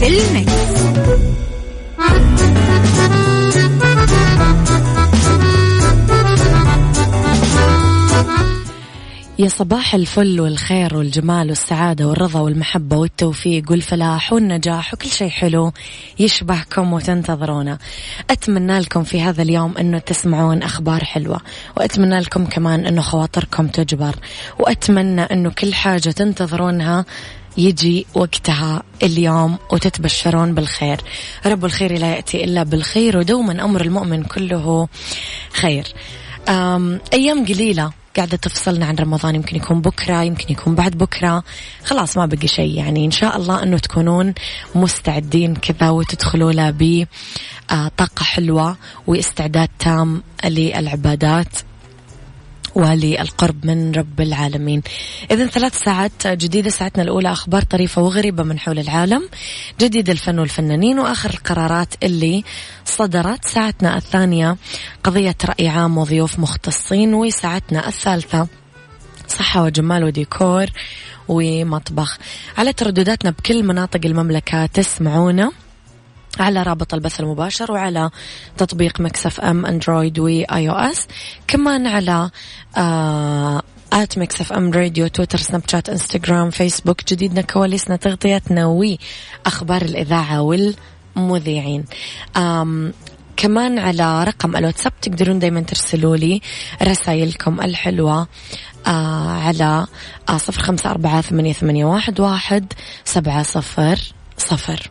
في المكس. يا صباح الفل والخير والجمال والسعادة والرضا والمحبة والتوفيق والفلاح والنجاح وكل شيء حلو يشبهكم وتنتظرونا أتمنى لكم في هذا اليوم أنه تسمعون أخبار حلوة وأتمنى لكم كمان أنه خواطركم تجبر وأتمنى أنه كل حاجة تنتظرونها يجي وقتها اليوم وتتبشرون بالخير. رب الخير لا يأتي إلا بالخير ودوما أمر المؤمن كله خير. أيام قليلة قاعدة تفصلنا عن رمضان. يمكن يكون بكرة يمكن يكون بعد بكرة. خلاص ما بقي شيء. يعني إن شاء الله أنه تكونون مستعدين كذا وتدخلوا له بطاقة حلوة واستعداد تام للعبادات. وللقرب من رب العالمين. إذا ثلاث ساعات جديدة ساعتنا الأولى أخبار طريفة وغريبة من حول العالم. جديد الفن والفنانين وآخر القرارات اللي صدرت. ساعتنا الثانية قضية رأي عام وضيوف مختصين وساعتنا الثالثة صحة وجمال وديكور ومطبخ. على تردداتنا بكل مناطق المملكة تسمعونا. على رابط البث المباشر وعلى تطبيق Mix FM Android و iOS. كمان على آه at Mix FM Radio تويتر سناب شات إنستغرام فيسبوك. جديدنا كواليسنا تغطيتنا وأخبار الإذاعة والمذيعين. كمان على رقم الواتساب تقدرون دايما ترسلوا لي رسائلكم الحلوة آه على آه صفر خمسة أربعة ثمانية, ثمانية واحد, واحد سبعة صفر صفر.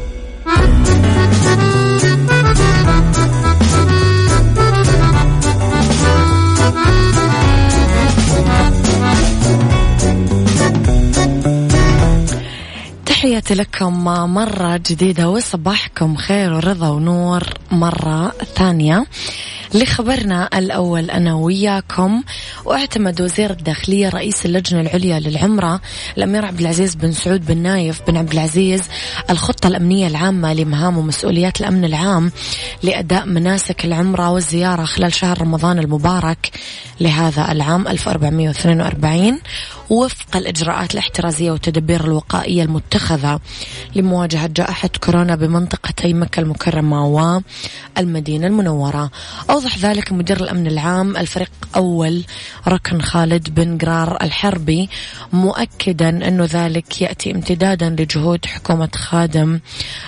لكم مرة جديدة وصباحكم خير ورضا ونور مرة ثانية. لخبرنا الأول أنا وياكم واعتمد وزير الداخلية رئيس اللجنة العليا للعمرة الأمير عبد العزيز بن سعود بن نايف بن عبد العزيز الخطة الأمنية العامة لمهام ومسؤوليات الأمن العام لأداء مناسك العمرة والزيارة خلال شهر رمضان المبارك. لهذا العام 1442 وفق الإجراءات الاحترازية والتدابير الوقائية المتخذة لمواجهة جائحة كورونا بمنطقتي مكة المكرمة والمدينة المنورة. أوضح ذلك مدير الأمن العام الفريق أول ركن خالد بن قرار الحربي مؤكدا أنه ذلك يأتي امتدادا لجهود حكومة خادم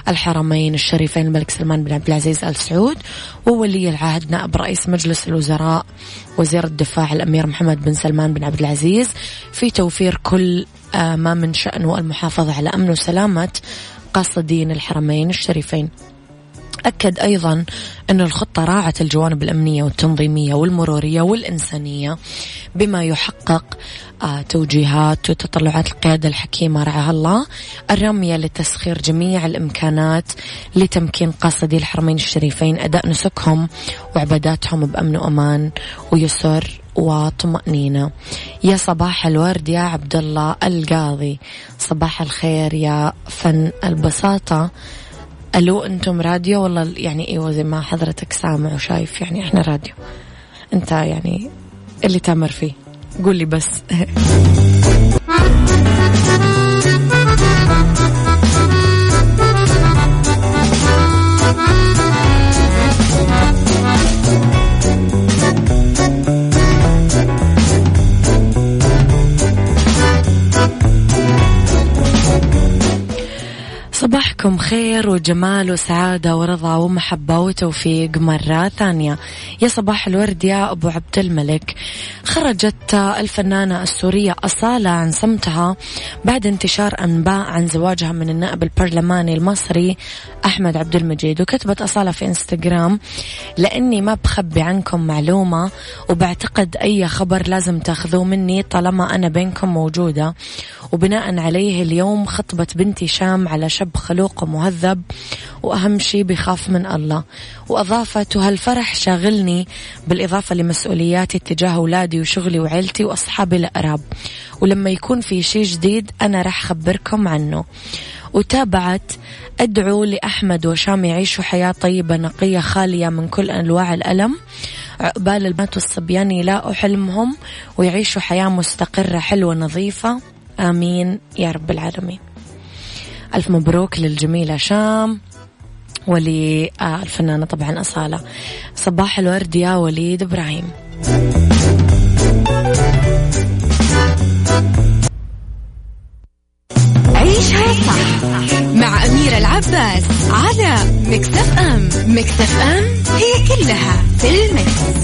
الحرمين الشريفين الملك سلمان بن عبد العزيز آل سعود وولي العهد نائب رئيس مجلس الوزراء وزير الدفاع الأمير محمد بن سلمان بن عبد العزيز في توفير كل آه، ما من شأنه المحافظة على أمن وسلامة قاصدين الحرمين الشريفين. أكد أيضا أن الخطة راعت الجوانب الأمنية والتنظيمية والمرورية والإنسانية بما يحقق توجيهات وتطلعات القيادة الحكيمة رعاها الله الرامية لتسخير جميع الإمكانات لتمكين قاصدي الحرمين الشريفين أداء نسكهم وعباداتهم بأمن وأمان ويسر وطمأنينة يا صباح الورد يا عبد الله القاضي صباح الخير يا فن البساطة. ألو أنتم راديو والله يعني إيوه زي ما حضرتك سامع وشايف يعني إحنا راديو. أنت يعني اللي تامر فيه. قول لي بس. عليكم خير وجمال وسعادة ورضا ومحبة وتوفيق مرة ثانية. يا صباح الورد يا أبو عبد الملك. خرجت الفنانة السورية أصالة عن صمتها بعد انتشار أنباء عن زواجها من النائب البرلماني المصري أحمد عبد المجيد وكتبت أصالة في إنستغرام لأني ما بخبي عنكم معلومة وبعتقد أي خبر لازم تاخذوه مني طالما أنا بينكم موجودة. وبناء عليه اليوم خطبت بنتي شام على شاب خلوق ومهذب وأهم شيء بيخاف من الله. وأضافت وهالفرح شاغلني بالإضافة لمسؤولياتي تجاه أولادي وشغلي وعيلتي وأصحابي الأقرب. ولما يكون في شيء جديد أنا راح أخبركم عنه. وتابعت أدعو لأحمد وشام يعيشوا حياة طيبة نقية خالية من كل أنواع الألم. عقبال البنات والصبيان يلاقوا حلمهم ويعيشوا حياة مستقرة حلوة نظيفة. آمين يا رب العالمين. ألف مبروك للجميلة شام وللفنانة طبعا أصالة. صباح الورد يا وليد إبراهيم. عيشها صح مع أميرة العباس على مكتف أم مكتف أم هي كلها في المكس.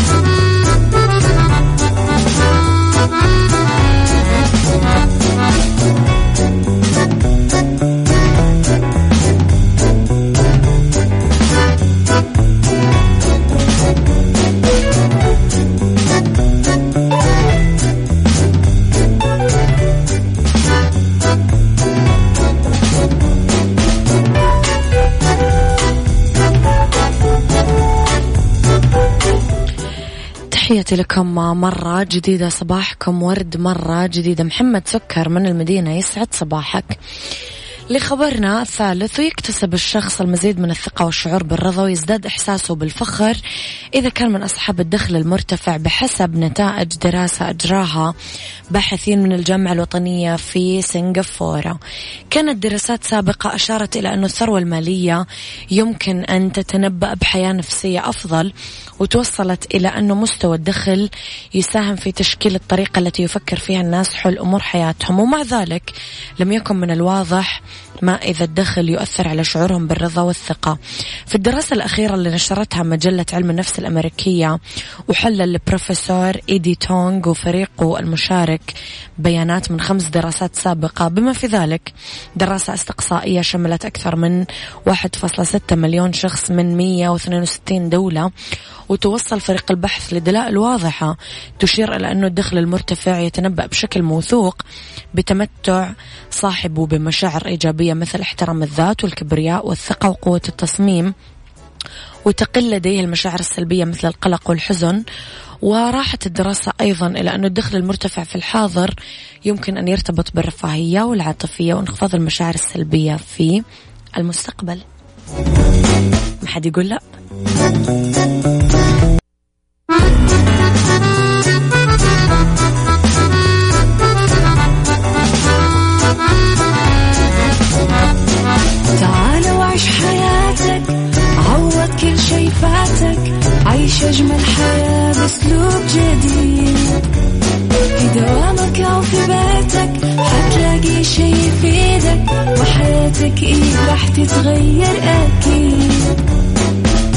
تحياتي لكم مرة جديدة صباحكم ورد مرة جديدة. محمد سكر من المدينة يسعد صباحك. لخبرنا الثالث ويكتسب الشخص المزيد من الثقة والشعور بالرضا ويزداد إحساسه بالفخر إذا كان من أصحاب الدخل المرتفع بحسب نتائج دراسة أجراها باحثين من الجامعة الوطنية في سنغافورة. كانت دراسات سابقة أشارت إلى أن الثروة المالية يمكن أن تتنبأ بحياة نفسية أفضل وتوصلت إلى أنه مستوى الدخل يساهم في تشكيل الطريقة التي يفكر فيها الناس حول أمور حياتهم. ومع ذلك لم يكن من الواضح ما إذا الدخل يؤثر على شعورهم بالرضا والثقة. في الدراسة الأخيرة اللي نشرتها مجلة علم النفس الأمريكية وحلل البروفيسور إيدي تونغ وفريقه المشارك بيانات من خمس دراسات سابقة. بما في ذلك دراسة استقصائية شملت أكثر من 1.6 مليون شخص من 162 دولة وتوصل فريق البحث لدلائل واضحة تشير إلى أنه الدخل المرتفع يتنبأ بشكل موثوق بتمتع صاحبه بمشاعر إيجابية مثل احترام الذات والكبرياء والثقة وقوة التصميم وتقل لديه المشاعر السلبية مثل القلق والحزن. وراحت الدراسة أيضا إلى أن الدخل المرتفع في الحاضر يمكن أن يرتبط بالرفاهية والعاطفية وانخفاض المشاعر السلبية في المستقبل. ما حد يقول لا؟ تتغير أكيد.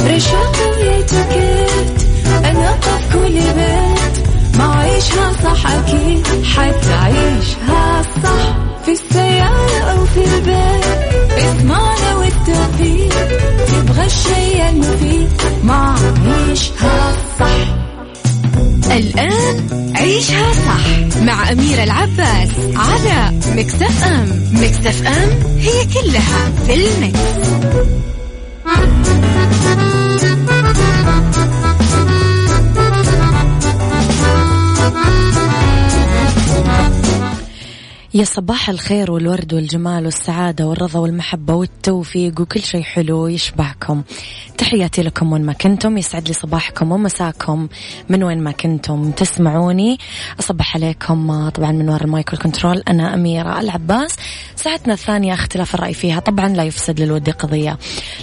رشاق ويتوكيت أنا قف كل بيت. ما عيشها صح أكيد حتعيشها صح. في السيارة أو في البيت اسمعنا والتوفيق. تبغى الشيء المفيد ما عيشها صح. الآن عيشها صح مع أميرة العباس على مكتف أم. مكتف أم هي كلها في المكس. يا صباح الخير والورد والجمال والسعادة والرضا والمحبة والتوفيق وكل شيء حلو يشبهكم تحياتي لكم وين ما كنتم يسعد لي صباحكم ومساكم من وين ما كنتم. تسمعوني؟ أصبح عليكم طبعا من وراء ال mic وال control أنا أميرة العباس. ساعتنا الثانية اختلاف الرأي فيها طبعا لا يفسد للود قضية.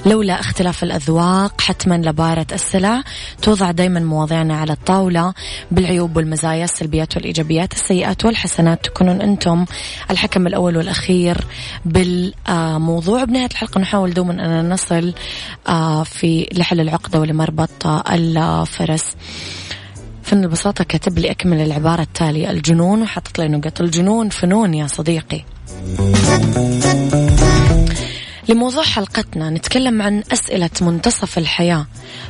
لولا اختلاف الأذواق حتما لبارت السلع توضع دايما مواضيعنا على الطاولة. بالعيوب والمزايا السلبيات والإيجابيات السيئات والحسنات تكونون أنتم الحكم الأول والأخير بالموضوع. بنهاية الحلقة نحاول دوما أن نصل آه، في لحل العقدة ولمربط الفرس. فن البساطة كاتب لي أكمل العبارة التالية الجنون وحطت لي نقط الجنون فنون يا صديقي. لموضوع حلقتنا نتكلم عن أسئلة منتصف الحياة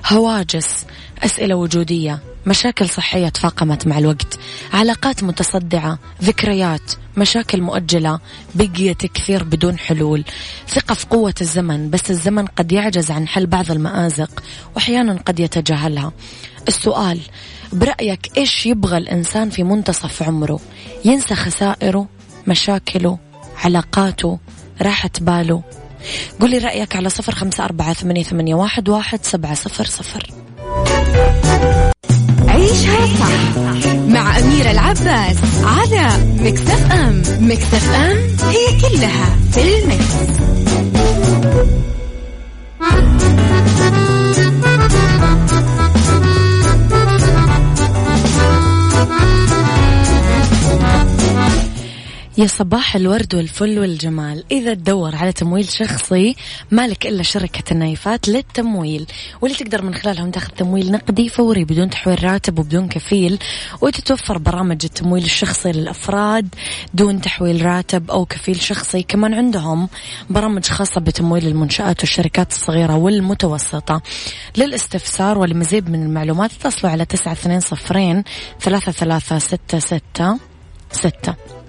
هواجس أسئلة وجودية مشاكل صحية تفاقمت مع الوقت علاقات متصدعة ذكريات مشاكل مؤجلة بقيت كثير بدون حلول ثقة في قوة الزمن بس الزمن قد يعجز عن حل بعض المآزق وأحيانا قد يتجاهلها. السؤال برأيك إيش يبغى الإنسان في منتصف عمره؟ ينسى خسائره مشاكله علاقاته راحة باله؟ قولي رأيك على صفر خمسة أربعة ثمانية واحد سبعة صفر صفر عيشها صح مع أميرة العباس على Mix FM Mix FM هي كلها في ال mix. يا صباح الورد والفل والجمال. إذا تدور على تمويل شخصي مالك إلا شركة النايفات للتمويل. واللي تقدر من خلالهم تاخذ تمويل نقدي فوري بدون تحويل راتب وبدون كفيل وتتوفر برامج التمويل الشخصي للأفراد دون تحويل راتب أو كفيل شخصي. كمان عندهم برامج خاصة بتمويل المنشآت والشركات الصغيرة والمتوسطة. للاستفسار ولمزيد من المعلومات اتصلوا على تسعة اثنين صفرين ثلاثة ثلاثة ستة ستة ستة.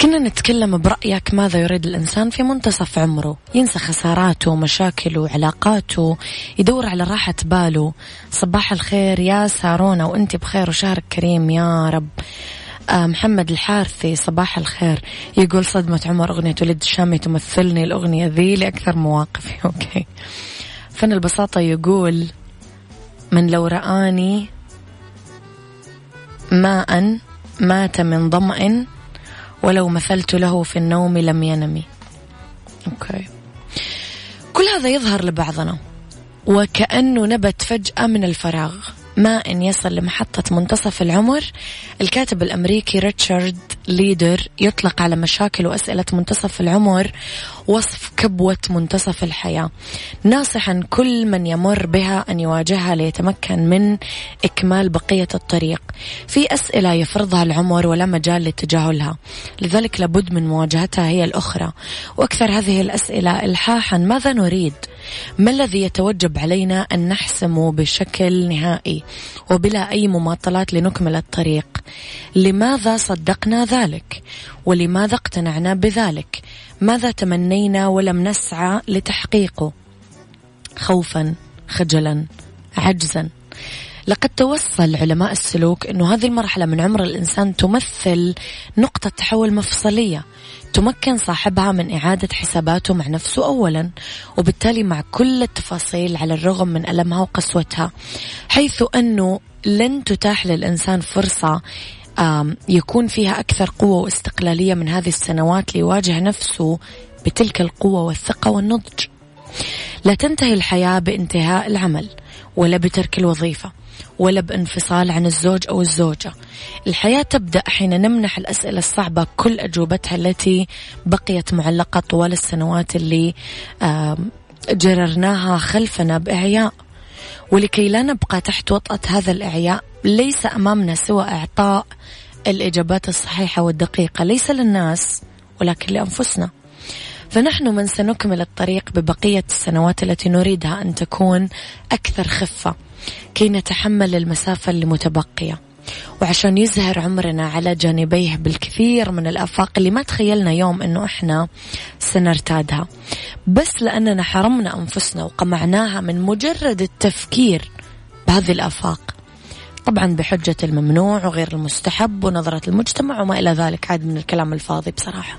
كنا نتكلم برأيك ماذا يريد الإنسان في منتصف عمره؟ ينسى خساراته مشاكله علاقاته يدور على راحة باله. صباح الخير يا سارونا وأنت بخير وشهر كريم يا رب. آه محمد الحارثي صباح الخير. يقول صدمة عمر أغنية ولد الشامي تمثلني الأغنية ذي لأكثر مواقفي. أوكي. فن البساطة يقول من لو رآني ماء مات من ظمأ ولو مثلت له في النوم لم ينم. أوكي. كل هذا يظهر لبعضنا. وكأنه نبت فجأة من الفراغ. ما إن يصل لمحطة منتصف العمر الكاتب الأمريكي ريتشارد ليدر يطلق على مشاكل وأسئلة منتصف العمر وصف كبوة منتصف الحياة. ناصحا كل من يمر بها أن يواجهها ليتمكن من إكمال بقية الطريق. في أسئلة يفرضها العمر ولا مجال لتجاهلها لذلك لابد من مواجهتها هي الأخرى. وأكثر هذه الأسئلة إلحاحا ماذا نريد؟ ما الذي يتوجب علينا أن نحسمه بشكل نهائي؟ وبلا أي مماطلات لنكمل الطريق. لماذا صدقنا ذلك؟ ولماذا اقتنعنا بذلك؟ ماذا تمنينا ولم نسعى لتحقيقه؟ خوفا خجلا عجزا. لقد توصل علماء السلوك أنه هذه المرحلة من عمر الإنسان تمثل نقطة تحول مفصلية تمكن صاحبها من إعادة حساباته مع نفسه أولا وبالتالي مع كل التفاصيل على الرغم من ألمها وقسوتها حيث أنه لن تتاح للإنسان فرصة يكون فيها أكثر قوة واستقلالية من هذه السنوات ليواجه نفسه بتلك القوة والثقة والنضج. لا تنتهي الحياة بانتهاء العمل ولا بترك الوظيفة ولا بانفصال عن الزوج أو الزوجة. الحياة تبدأ حين نمنح الأسئلة الصعبة كل أجوبتها التي بقيت معلقة طوال السنوات اللي جررناها خلفنا بإعياء. ولكي لا نبقى تحت وطأة هذا الإعياء ليس أمامنا سوى إعطاء الإجابات الصحيحة والدقيقة ليس للناس ولكن لأنفسنا. فنحن من سنكمل الطريق ببقية السنوات التي نريدها أن تكون أكثر خفة كي نتحمل المسافة المتبقية. وعشان يزهر عمرنا على جانبيه بالكثير من الآفاق اللي ما تخيلنا يوم أنه إحنا سنرتادها. بس لأننا حرمنا أنفسنا وقمعناها من مجرد التفكير بهذه الآفاق. طبعا بحجة الممنوع وغير المستحب ونظرة المجتمع وما إلى ذلك. عاد من الكلام الفاضي بصراحة.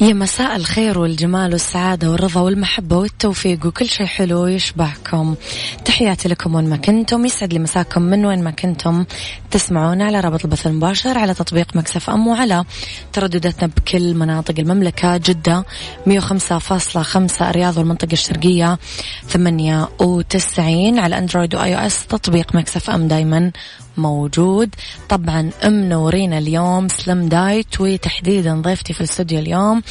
يا مساء الخير والجمال والسعادة والرضا والمحبة والتوفيق وكل شيء حلو يشبهكم تحياتي لكم وين ما كنتم يسعد لي مساكم من وين ما كنتم. تسمعونا على رابط البث المباشر على تطبيق Mix FM وعلى تردداتنا بكل مناطق المملكة جدة 105.5 الرياض والمنطقة الشرقية 98 على Android و iOS. تطبيق Mix FM دايما. موجود. طبعا منورينا اليوم Slim Diet وتحديدا ضيفتي في الاستوديو اليوم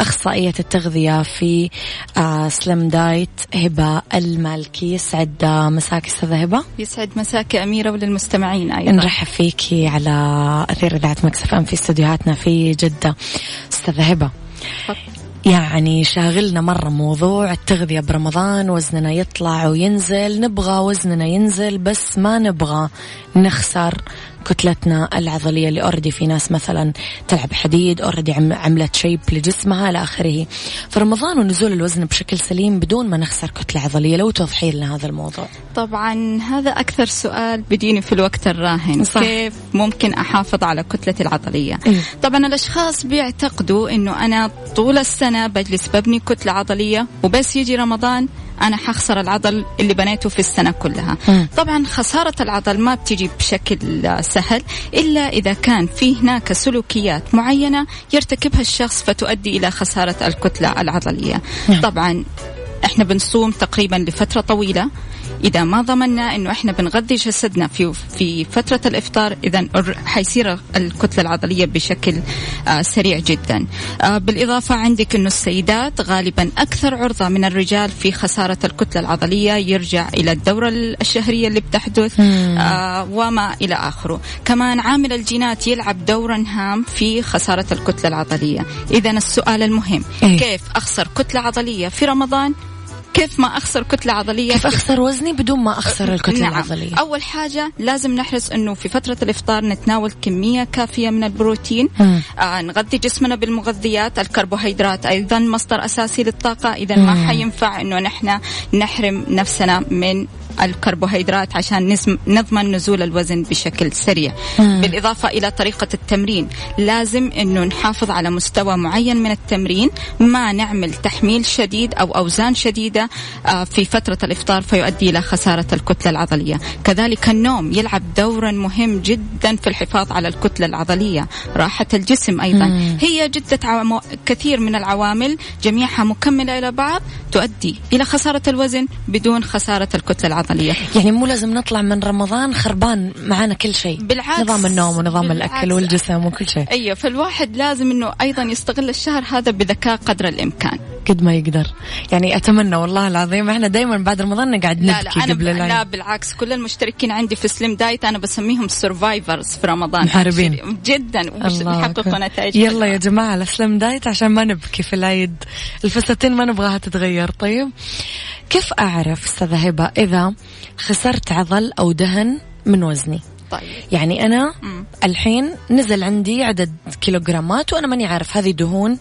أخصائية التغذية في آه Slim Diet هبة المالكي. يسعد مساك أستاذة هبة؟ يسعد مساك أميرة وللمستمعين أيضا. نرحب فيكي على أثير إذاعة Mix FM في استديوهاتنا في جدة. أستاذة هبة يعني شاغلنا مرة موضوع التغذية برمضان وزننا يطلع وينزل نبغى وزننا ينزل بس ما نبغى نخسر. كتلتنا العضلية اللي already في ناس مثلا تلعب حديد already عملت shape لجسمها إلى آخره. فرمضان ونزول الوزن بشكل سليم بدون ما نخسر كتلة عضلية. لو توضحي لنا هذا الموضوع. طبعا هذا أكثر سؤال بيجيني في الوقت الراهن. صح. كيف ممكن أحافظ على كتلتي العضلية؟ إيه؟ طبعا الأشخاص بيعتقدوا إنه أنا طول السنة بجلس ببني كتلة عضلية وبس يجي رمضان أنا حخسر العضل اللي بنيته في السنة كلها م. طبعا خسارة العضل ما بتجي بشكل سهل إلا إذا كان في هناك سلوكيات معينة يرتكبها الشخص فتؤدي إلى خسارة الكتلة العضلية م. طبعا إحنا بنصوم تقريبا لفترة طويلة إذا ما ضمننا إنه إحنا بنغذي جسدنا في في فترة الإفطار اذا حيصير الكتلة العضلية بشكل آه سريع جدا. آه بالإضافة عندك إنه السيدات غالبا أكثر عرضة من الرجال في خسارة الكتلة العضلية يرجع إلى الدورة الشهرية اللي بتحدث آه وما إلى آخره. كمان عامل الجينات يلعب دورا هام في خسارة الكتلة العضلية. اذا السؤال المهم إيه؟ كيف أخسر كتلة عضلية في رمضان؟ كيف ما أخسر كتلة عضلية؟ كيف أخسر وزني بدون ما أخسر الكتلة نعم. العضلية؟ أول حاجة لازم نحرص إنه في فترة الإفطار نتناول كمية كافية من البروتين آه نغذي جسمنا بالمغذيات الكربوهيدرات أيضا مصدر أساسي للطاقة إذا ما حينفع إنه نحن نحرم نفسنا من الكربوهيدرات عشان نضمن نزول الوزن بشكل سريع. مم. بالإضافة إلى طريقة التمرين لازم أنه نحافظ على مستوى معين من التمرين ما نعمل تحميل شديد أو أوزان شديدة آه، في فترة الإفطار فيؤدي إلى خسارة الكتلة العضلية. كذلك النوم يلعب دورا مهم جدا في الحفاظ على الكتلة العضلية. راحة الجسم أيضا. مم. هي جدة عوام... كثير من العوامل جميعها مكملة إلى بعض تؤدي إلى خسارة الوزن بدون خسارة الكتلة العضلية. العضلية يعني مو لازم نطلع من رمضان خربان معانا كل شيء. بالعكس. نظام النوم ونظام بالعكس. الأكل والجسم وكل شيء. أيوة فالواحد لازم أنه أيضا يستغل الشهر هذا بذكاء قدر الإمكان. قد ما يقدر. يعني أتمنى والله العظيم إحنا دايما بعد رمضان نقعد نبكي لا لا أنا قبل لا بالعكس كل المشتركين عندي في Slim Diet أنا بسميهم survivors في رمضان. محاربين. جدا ويحققوا نتائج يلا يا جماعة ال Slim Diet عشان ما نبكي في العيد. الفساتين ما نبغاها تتغير. طيب كيف أعرف أستاذة هبة إذا خسرت عضل أو دهن من وزني؟ طيب. يعني أنا مم. الحين نزل عندي عدد كيلوغرامات وأنا ماني عارف هذه دهون.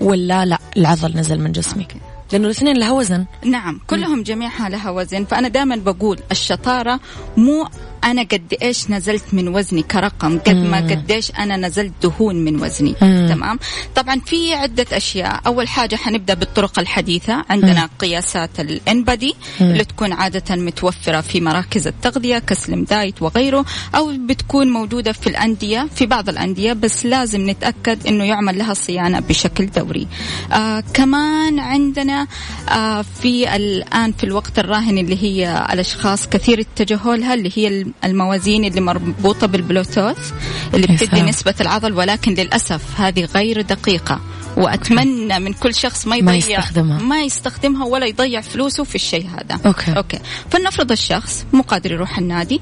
ولا لا العضل نزل من جسمي أوكي. لأنه الاثنين لها وزن نعم كلهم جميعها لها وزن فأنا دائما بقول الشطارة مو أنا قد إيش نزلت من وزني كرقم؟ قد ما قد إيش أنا نزلت دهون من وزني. تمام؟ طبعا في عدة أشياء. أول حاجة حنبدأ بالطرق الحديثة. عندنا. قياسات الإنبادي اللي تكون عادة متوفرة في مراكز التغذية ك Slim Diet وغيره أو بتكون موجودة في الأندية في بعض الأندية بس لازم نتأكد إنه يعمل لها صيانة بشكل دوري. آه كمان عندنا آه في الآن في الوقت الراهن اللي هي الأشخاص كثير اتجهوا لها اللي هي الموازين اللي مربوطة بالبلوتوث اللي بتدي نسبة العضل ولكن للأسف هذه غير دقيقة. وأتمنى من كل شخص ما يضيع ما يستخدمها. ما يستخدمها ولا يضيع فلوسه في الشيء هذا. okay. okay. فلنفرض الشخص مو قادر يروح النادي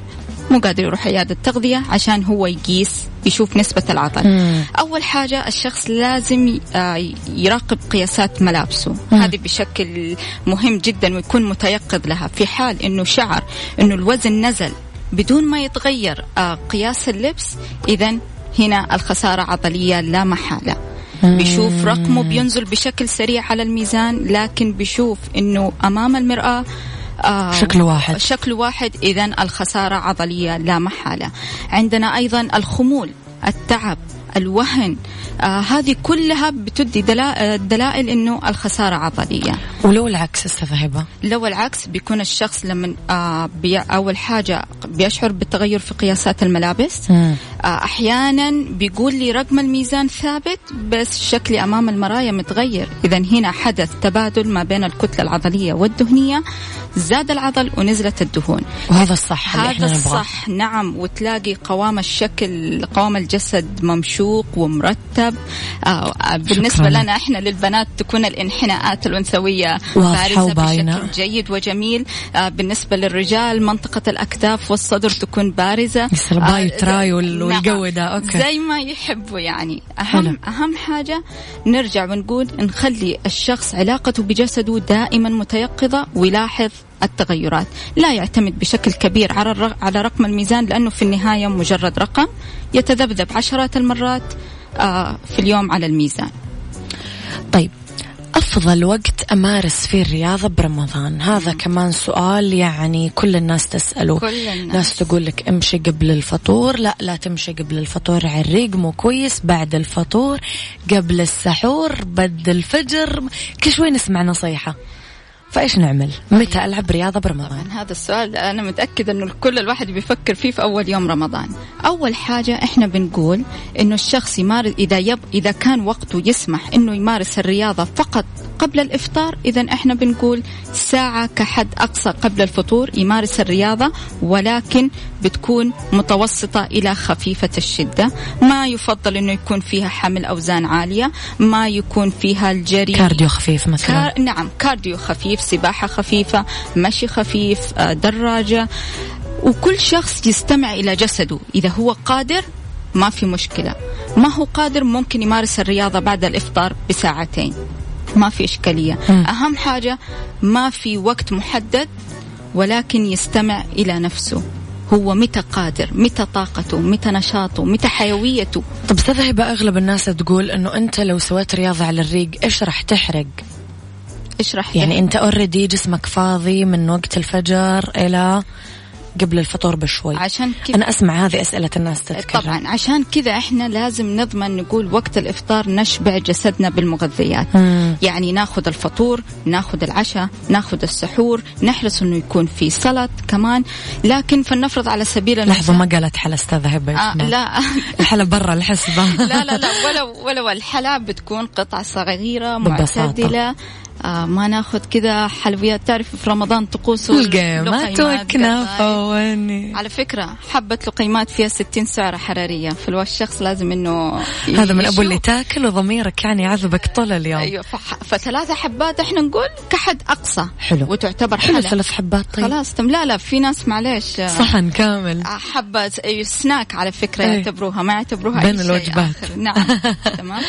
مو قادر يروح عيادة تغذية عشان هو يقيس يشوف نسبة العضل. مم. أول حاجة الشخص لازم آه، يراقب قياسات ملابسه. مم. هذه بشكل مهم جدا ويكون متيقظ لها. في حال أنه شعر أنه الوزن نزل بدون ما يتغير آه، قياس اللبس. إذا هنا الخسارة عضلية لا محالة. بيشوف رقمه بينزل بشكل سريع على الميزان لكن بيشوف إنه أمام المرأة آه شكل واحد. شكل واحد. اذا الخسارة عضلية لا محالة. عندنا أيضا الخمول التعب الوهن آه هذه كلها بتدي دلائل, دلائل إنه الخسارة عضلية. ولو العكس أستاذ هبة. لو العكس بيكون الشخص لما آه بي أول حاجة بيشعر بالتغير في قياسات الملابس. آه أحيانا بيقول لي رقم الميزان ثابت بس شكلي أمام المرايا متغير. اذا هنا حدث تبادل ما بين الكتلة العضلية والدهنية. زاد العضل ونزلت الدهون. وهذا الصح هذا الصح نعم. وتلاقي قوام الشكل قوام الجسد ممشوق ومرتب. آه بالنسبة شكرا. لنا إحنا للبنات تكون الإنحناءات الأنثوية بارزة بشكل جيد وجميل. آه بالنسبة للرجال منطقة الأكتاف والصدر تكون بارزة. يصير bi آه tri والجو ده okay. زي ما يحبوا يعني. أهم حلو. أهم حاجة نرجع ونقول نخلي الشخص علاقته بجسده دائما متيقظة ويلاحظ التغيرات. لا يعتمد بشكل كبير على على رقم الميزان لأنه في النهاية مجرد رقم يتذبذب عشرات المرات آه، في اليوم على الميزان. أفضل وقت أمارس فيه الرياضة برمضان؟ هذا مم. كمان سؤال يعني كل الناس تسأله. كل الناس. ناس تقول لك امشي قبل الفطور. لا لا تمشي قبل الفطور. عريق مو كويس. بعد الفطور قبل السحور بد الفجر. كل شوي نسمع نصيحة. فايش نعمل؟ متى ألعب رياضة برمضان؟ هذا السؤال أنا متأكدة إنه كل الواحد بيفكر فيه في أول يوم رمضان. أول حاجة إحنا بنقول إنه الشخص يمارس إذا يب إذا كان وقته يسمح إنه يمارس الرياضة فقط قبل الإفطار اذا إحنا بنقول ساعة كحد أقصى قبل الفطور يمارس الرياضة ولكن بتكون متوسطة إلى خفيفة الشدة، ما يفضل إنه يكون فيها حمل أوزان عالية، ما يكون فيها الجري. cardio خفيف مثلا. car... نعم cardio خفيف سباحة خفيفة مشي خفيف آه، دراجة. وكل شخص يستمع إلى جسده. إذا هو قادر ما في مشكلة. ما هو قادر ممكن يمارس الرياضة بعد الإفطار بساعتين. ما في إشكالية. أهم حاجة ما في وقت محدد ولكن يستمع إلى نفسه. هو متى قادر متى طاقته متى نشاطه متى حيويته. طب أستاذ أغلب الناس تقول إنه أنت لو سويت رياضة على الريق إيش راح تحرق؟ إيش راح يعني أنت already جسمك فاضي من وقت الفجر إلى قبل الفطور بشوي. عشان كذا أنا أسمع هذه أسئلة الناس تذكرها طبعا عشان كذا إحنا لازم نضمن نقول وقت الإفطار نشبع جسدنا بالمغذيات. مم. يعني ناخذ الفطور ناخذ العشاء ناخذ السحور نحرص إنه يكون في سلطة كمان. لكن فلنفرض على سبيل المثال لحظة ما قالت حلا استاذه هبه آه لا. الحلا برا الحسبة. لا لا لا ولو ولو الحلا بتكون قطعه صغيرة معتدلة. آه ما ناخذ كذا حلويات. تعرف في رمضان طقوس القيمات وكنافة واني على فكرة حبة لقيمات فيها 60 سعرة حرارية. فالشخص لازم إنه هذا من أبو اللي تاكل وضميرك يعني يعذبك طول اليوم. أيوه فثلاثة حبات إحنا نقول كحد أقصى. حلو. وتعتبر حلو ثلاث حبات طيب. خلاص تم. لا لا في ناس معليش. آه، صحن كامل. آه، حبة سناك على فكرة إيه. يعتبروها ما يعتبروها بين الوجبات. نعم تمام.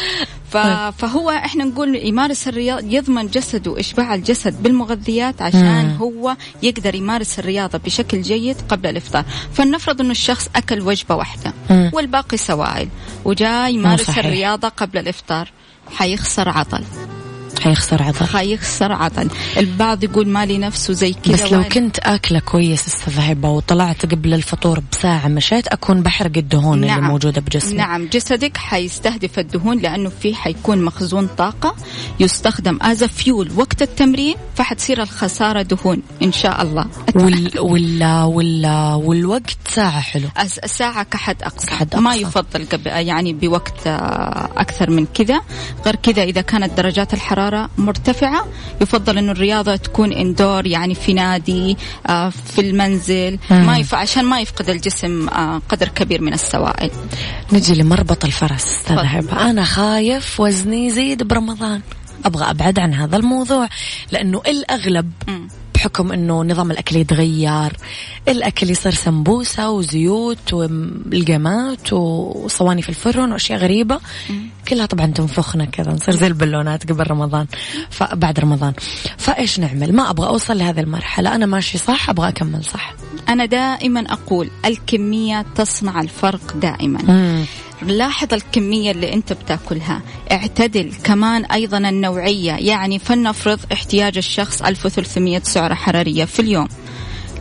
طيب. فهو إحنا نقول يمارس الرياضة يضمن جسده إشباع الجسد بالمغذيات عشان مم. هو يقدر يمارس الرياضة بشكل جيد قبل الإفطار فلنفرض أنه الشخص أكل وجبة واحدة مم. والباقي سوائل وجاي يمارس الرياضة قبل الإفطار حيخسر عضل حيخسر عضل. حيخسر عضل. البعض يقول مالي نفسه زي كذا بس لو كنت آكلة كويس هبه وطلعت قبل الفطور بساعة مشيت أكون بحرق الدهون نعم. اللي موجودة بجسمي. نعم. جسدك حيستهدف الدهون لأنه في حيكون مخزون طاقة يستخدم as fuel وقت التمرين فحتصير الخسارة دهون إن شاء الله. وال وال وال والوقت ساعة حلو. ساعة كحد أقصى. كحد أقصى. ما يفضل يعني بوقت آه، أكثر من كذا. غير كذا إذا كانت درجات الحرارة الحرارة مرتفعة. يفضل أنه الرياضة تكون اندور يعني في نادي آه، في المنزل. ما يف... عشان ما يفقد الجسم آه، قدر كبير من السوائل. نجي لمربط الفرس أستاذ أنا خايف وزني يزيد برمضان. أبغى أبعد عن هذا الموضوع لأنه الأغلب بحكم إنه نظام الأكل يتغير الأكل يصير سمبوسة وزيوت والقمات وصواني في الفرن وأشياء غريبة. كلها طبعا تنفخنا كذا نصير زي البالونات قبل رمضان. فبعد رمضان. فإيش نعمل؟ ما أبغى أوصل لهذه المرحلة. أنا ماشي صح أبغى أكمل صح. أنا دائما أقول الكمية تصنع الفرق دائما. مم. لاحظ الكمية اللي أنت بتأكلها. اعتدل كمان أيضا النوعية. يعني فلنفرض احتياج الشخص 1300 سعرة حرارية في اليوم.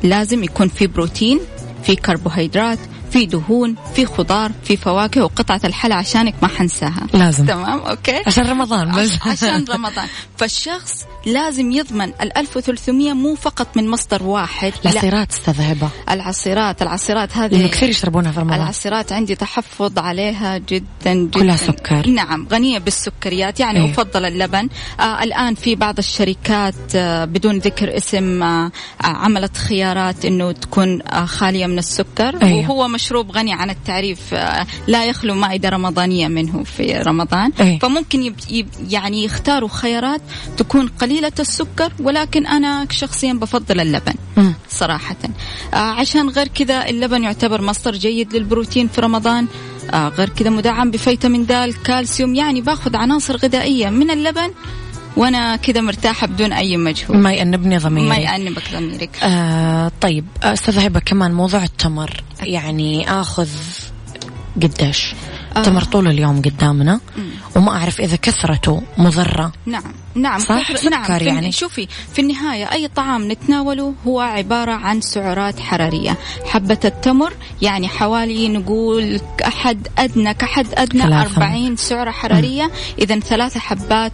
لازم يكون في بروتين في كربوهيدرات في دهون في خضار في فواكه وقطعة الحلا عشانك ما حنساها. لازم. تمام أوكي. عشان رمضان بس. عشان رمضان. فالشخص لازم يضمن ال 1300 مو فقط من مصدر واحد العصيرات أستاذ هبه العصيرات العصيرات هذه كثير يشربونها في رمضان. العصيرات عندي تحفظ عليها جدا جدا. كلها سكر. نعم غنية بالسكريات. يعني إيه؟ افضل اللبن. آه الآن في بعض الشركات آه بدون ذكر اسم آه عملت خيارات إنه تكون آه خالية من السكر. أيه. وهو مشروب غني عن التعريف آه لا يخلو مائده رمضانيه منه في رمضان أيه. فممكن يب يب يعني يختاروا خيارات تكون قليلة قليلة السكر ولكن أنا شخصيا بفضل اللبن م. صراحة آه عشان غير كذا اللبن يعتبر مصدر جيد للبروتين في رمضان آه غير كذا مدعم بفيتامين د كالسيوم يعني باخذ عناصر غذائية من اللبن وأنا كذا مرتاحة بدون أي مجهود. ما يأنبني ضميري. ما يأنبك ضميرك. آه طيب أستاذ هبه كمان موضوع التمر. يعني آخذ قديش. آه. تمر طول اليوم قدامنا. وما أعرف إذا كثرته مضرة. نعم نعم صح؟ سكر نعم يعني. شوفي في النهاية أي طعام نتناوله هو عبارة عن سعرات حرارية. حبة التمر يعني حوالي نقول أحد أدنى كحد أدنى ثلاثة. 40 سعرة حرارية. إذا ثلاثة حبات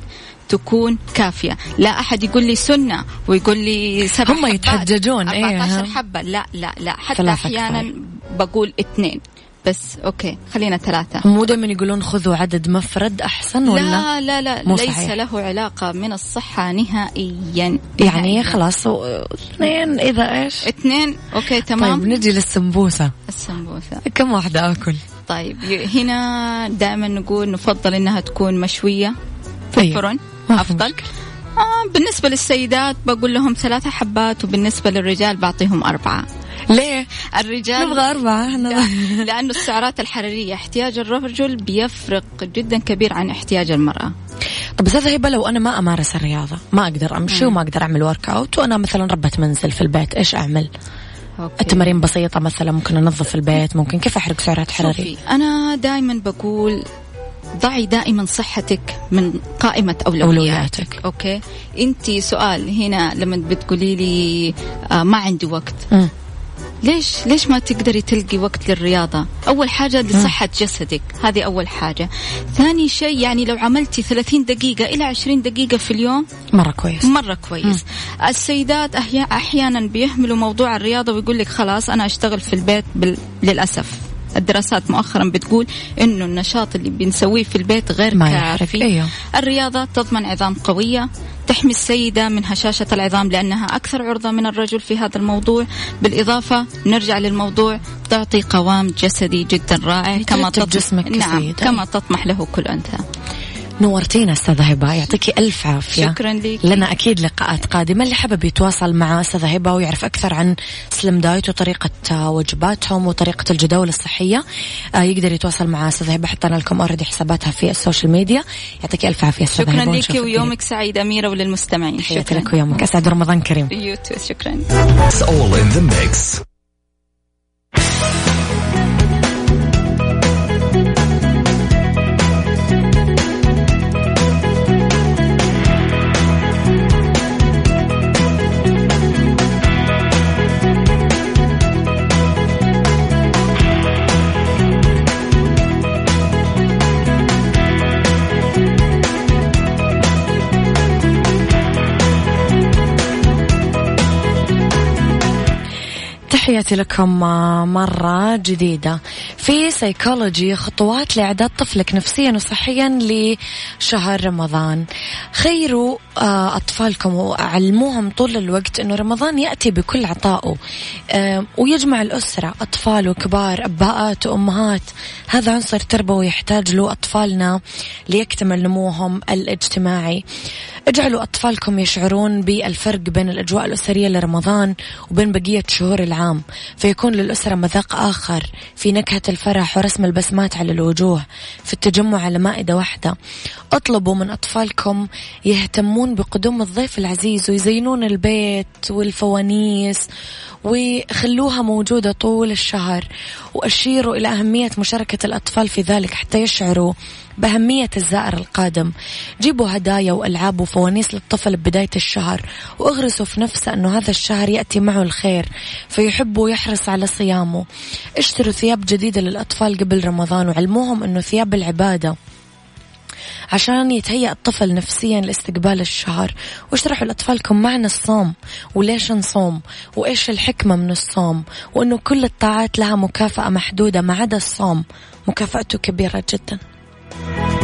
تكون كافية. لا أحد يقول لي سنة ويقول لي سبع هم يتحججون 14 إيه حبة. لا لا لا. حتى أحيانا بقول اثنين. بس okay خلينا ثلاثة. مو دائما يقولون خذوا عدد مفرد أحسن ولا؟ لا لا. لا مو ليس صحيح. له علاقة من الصحة نهائيا. يعني خلاص اثنين إذا إيش؟ اثنين. okay تمام. طيب نجي للسمبوسة. السمبوسة. كم واحدة آكل؟ طيب هنا دائما نقول نفضل إنها تكون مشوية. في أيوه. أفضل آه بالنسبة للسيدات بقول لهم ثلاثة حبات وبالنسبة للرجال بعطيهم أربعة ليه؟ الرجال نبغى أربعة إحنا لأنه السعرات الحرارية احتياج الرجل بيفرق جدا كبير عن احتياج المرأة طب أستاذة هبة لو أنا ما أمارس الرياضة ما أقدر أمشي وما أقدر أعمل ورك أوت وأنا مثلا ربة منزل في البيت إيش أعمل؟ okay. التمارين بسيطة مثلا ممكن أنظف البيت ممكن كيف أحرق سعرات حرارية؟ أنا دائما بقول ضعي دائما صحتك من قائمة أولوياتك, أولوياتك. okay. أنت سؤال هنا لما بتقولي لي آه ما عندي وقت. م. ليش ليش ما تقدري تلقي وقت للرياضة؟ أول حاجة لصحة جسدك. هذه أول حاجة. ثاني شيء يعني لو عملتي 30 دقيقة إلى 20 دقيقة في اليوم مرة كويس. مرة كويس. م. السيدات أحيانا بيهملوا موضوع الرياضة ويقول لك خلاص أنا أشتغل في البيت بال... للأسف. الدراسات مؤخرا بتقول إنه النشاط اللي بنسويه في البيت غير ما كافي. أيوه. الرياضة تضمن عظام قوية تحمي السيدة من هشاشة العظام لأنها أكثر عرضة من الرجل في هذا الموضوع. بالإضافة نرجع للموضوع تعطي قوام جسدي جدا رائع كما تطمح جسمك نعم كما تطمح له كل أنثى. نورتينا أستاذة هبة. يعطيكي ألف عافية. شكرا لك. لنا أكيد لقاءات قادمة. اللي حابب يتواصل مع أستاذة هبة ويعرف أكثر عن سلم diet وطريقة وجباتهم وطريقة الجداول الصحية آه، يقدر يتواصل مع أستاذة هبة. حطينا لكم already حساباتها في ال social media. يعطيكي ألف عافية أستاذة شكرا لك ويومك سعيد أميرة وللمستمعين. شكرا. لك ويومك. أسعد رمضان كريم. يوتيوب شكرا. تحياتي لكم مرة جديدة. في سيكولوجي خطوات لإعداد طفلك نفسيا وصحيا لشهر رمضان. خيروا آه، أطفالكم وعلموهم طول الوقت أنه رمضان يأتي بكل عطائه. ويجمع الأسرة أطفال وكبار أباءات وأمهات. هذا عنصر تربوي يحتاج له أطفالنا ليكتمل نموهم الاجتماعي. اجعلوا أطفالكم يشعرون بالفرق بين الأجواء الأسرية لرمضان وبين بقية شهور العام. فيكون للأسرة مذاق آخر في نكهة الفرح ورسم البسمات على الوجوه في التجمع على مائدة واحدة. اطلبوا من أطفالكم يهتمون بقدوم الضيف العزيز ويزينون البيت والفوانيس وخلوها موجودة طول الشهر وأشيروا إلى أهمية مشاركة الأطفال في ذلك حتى يشعروا بأهمية الزائر القادم. جيبوا هدايا وألعاب وفوانيس للطفل ببداية الشهر وأغرسوا في نفسه أنه هذا الشهر يأتي معه الخير فيحب ويحرص على صيامه. اشتروا ثياب جديدة للأطفال قبل رمضان وعلموهم أنه ثياب العبادة عشان يتهيأ الطفل نفسيا لاستقبال الشهر. واشرحوا لأطفالكم معنى الصوم وليش نصوم وإيش الحكمة من الصوم وأنه كل الطاعات لها مكافأة محدودة ما عدا الصوم. مكافأته كبيرة جدا. Bye.